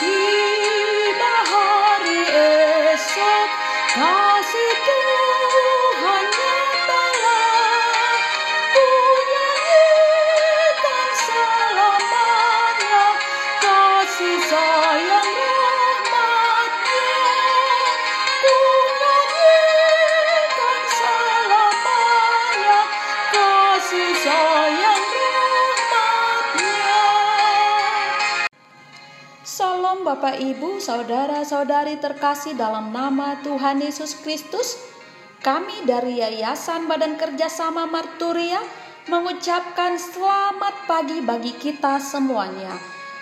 see. Bapak Ibu, saudara-saudari terkasih dalam nama Tuhan Yesus Kristus. Kami dari Yayasan Badan Kerjasama Marturia mengucapkan selamat pagi bagi kita semuanya.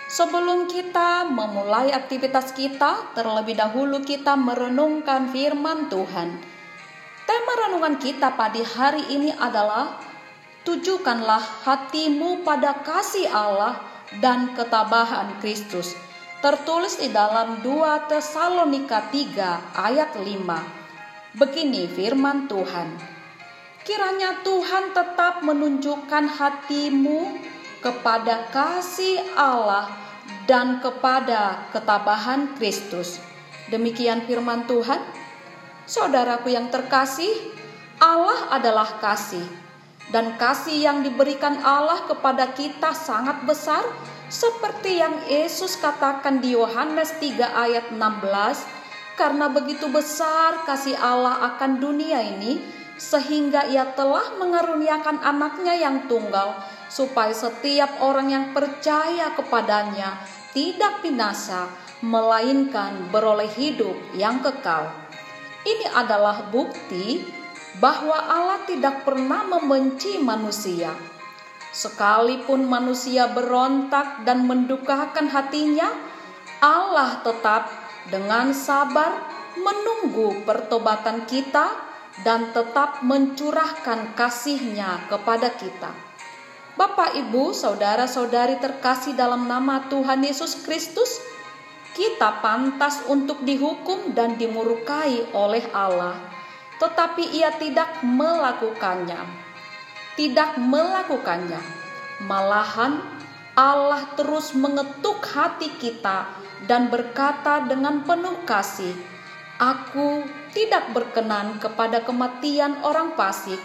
Sebelum kita memulai aktivitas kita, terlebih dahulu kita merenungkan firman Tuhan. Tema renungan kita pada hari ini adalah Tujukanlah hatimu pada kasih Allah dan ketabahan Kristus tertulis di dalam 2 Tesalonika 3 ayat 5. Begini firman Tuhan. Kiranya Tuhan tetap menunjukkan hatimu kepada kasih Allah dan kepada ketabahan Kristus. Demikian firman Tuhan. Saudaraku yang terkasih, Allah adalah kasih. Dan kasih yang diberikan Allah kepada kita sangat besar seperti yang Yesus katakan di Yohanes 3 ayat 16, karena begitu besar kasih Allah akan dunia ini, sehingga ia telah mengaruniakan anaknya yang tunggal, supaya setiap orang yang percaya kepadanya tidak binasa, melainkan beroleh hidup yang kekal. Ini adalah bukti bahwa Allah tidak pernah membenci manusia Sekalipun manusia berontak dan mendukakan hatinya, Allah tetap dengan sabar menunggu pertobatan kita dan tetap mencurahkan kasihnya kepada kita. Bapak, Ibu, saudara-saudari terkasih dalam nama Tuhan Yesus Kristus, kita pantas untuk dihukum dan dimurkai oleh Allah, tetapi Ia tidak melakukannya tidak melakukannya. Malahan Allah terus mengetuk hati kita dan berkata dengan penuh kasih, Aku tidak berkenan kepada kematian orang fasik,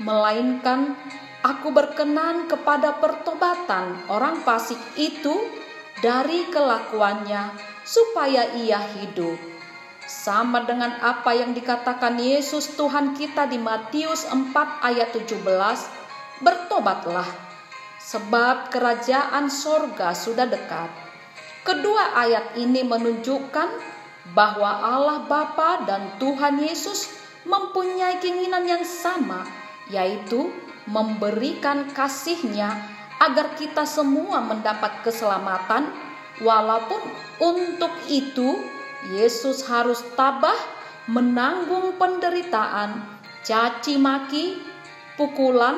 melainkan aku berkenan kepada pertobatan orang fasik itu dari kelakuannya supaya ia hidup. Sama dengan apa yang dikatakan Yesus Tuhan kita di Matius 4 ayat 17, bertobatlah, sebab kerajaan sorga sudah dekat. Kedua ayat ini menunjukkan bahwa Allah Bapa dan Tuhan Yesus mempunyai keinginan yang sama, yaitu memberikan kasihnya agar kita semua mendapat keselamatan, walaupun untuk itu Yesus harus tabah menanggung penderitaan, caci maki, pukulan,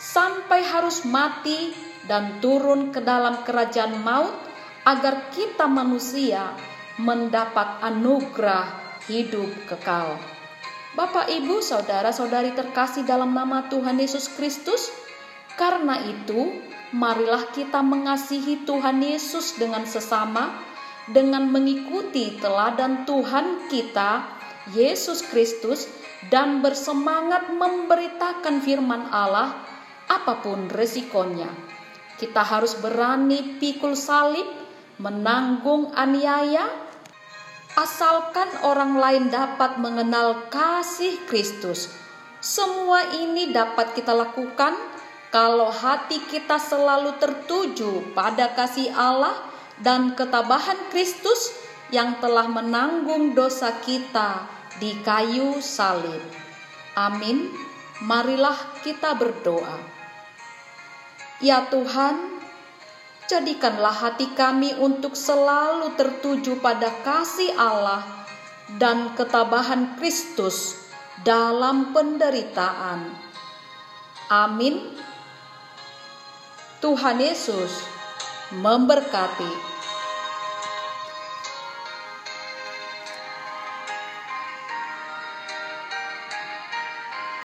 sampai harus mati dan turun ke dalam kerajaan maut agar kita manusia mendapat anugerah hidup kekal. Bapak, Ibu, saudara-saudari terkasih dalam nama Tuhan Yesus Kristus, karena itu marilah kita mengasihi Tuhan Yesus dengan sesama dengan mengikuti teladan Tuhan kita, Yesus Kristus, dan bersemangat memberitakan firman Allah, apa pun resikonya. Kita harus berani pikul salib, menanggung aniaya, asalkan orang lain dapat mengenal kasih Kristus. Semua ini dapat kita lakukan kalau hati kita selalu tertuju pada kasih Allah dan ketabahan Kristus yang telah menanggung dosa kita di kayu salib. Amin. Marilah kita berdoa. Ya Tuhan, jadikanlah hati kami untuk selalu tertuju pada kasih Allah dan ketabahan Kristus dalam penderitaan. Amin. Tuhan Yesus memberkati.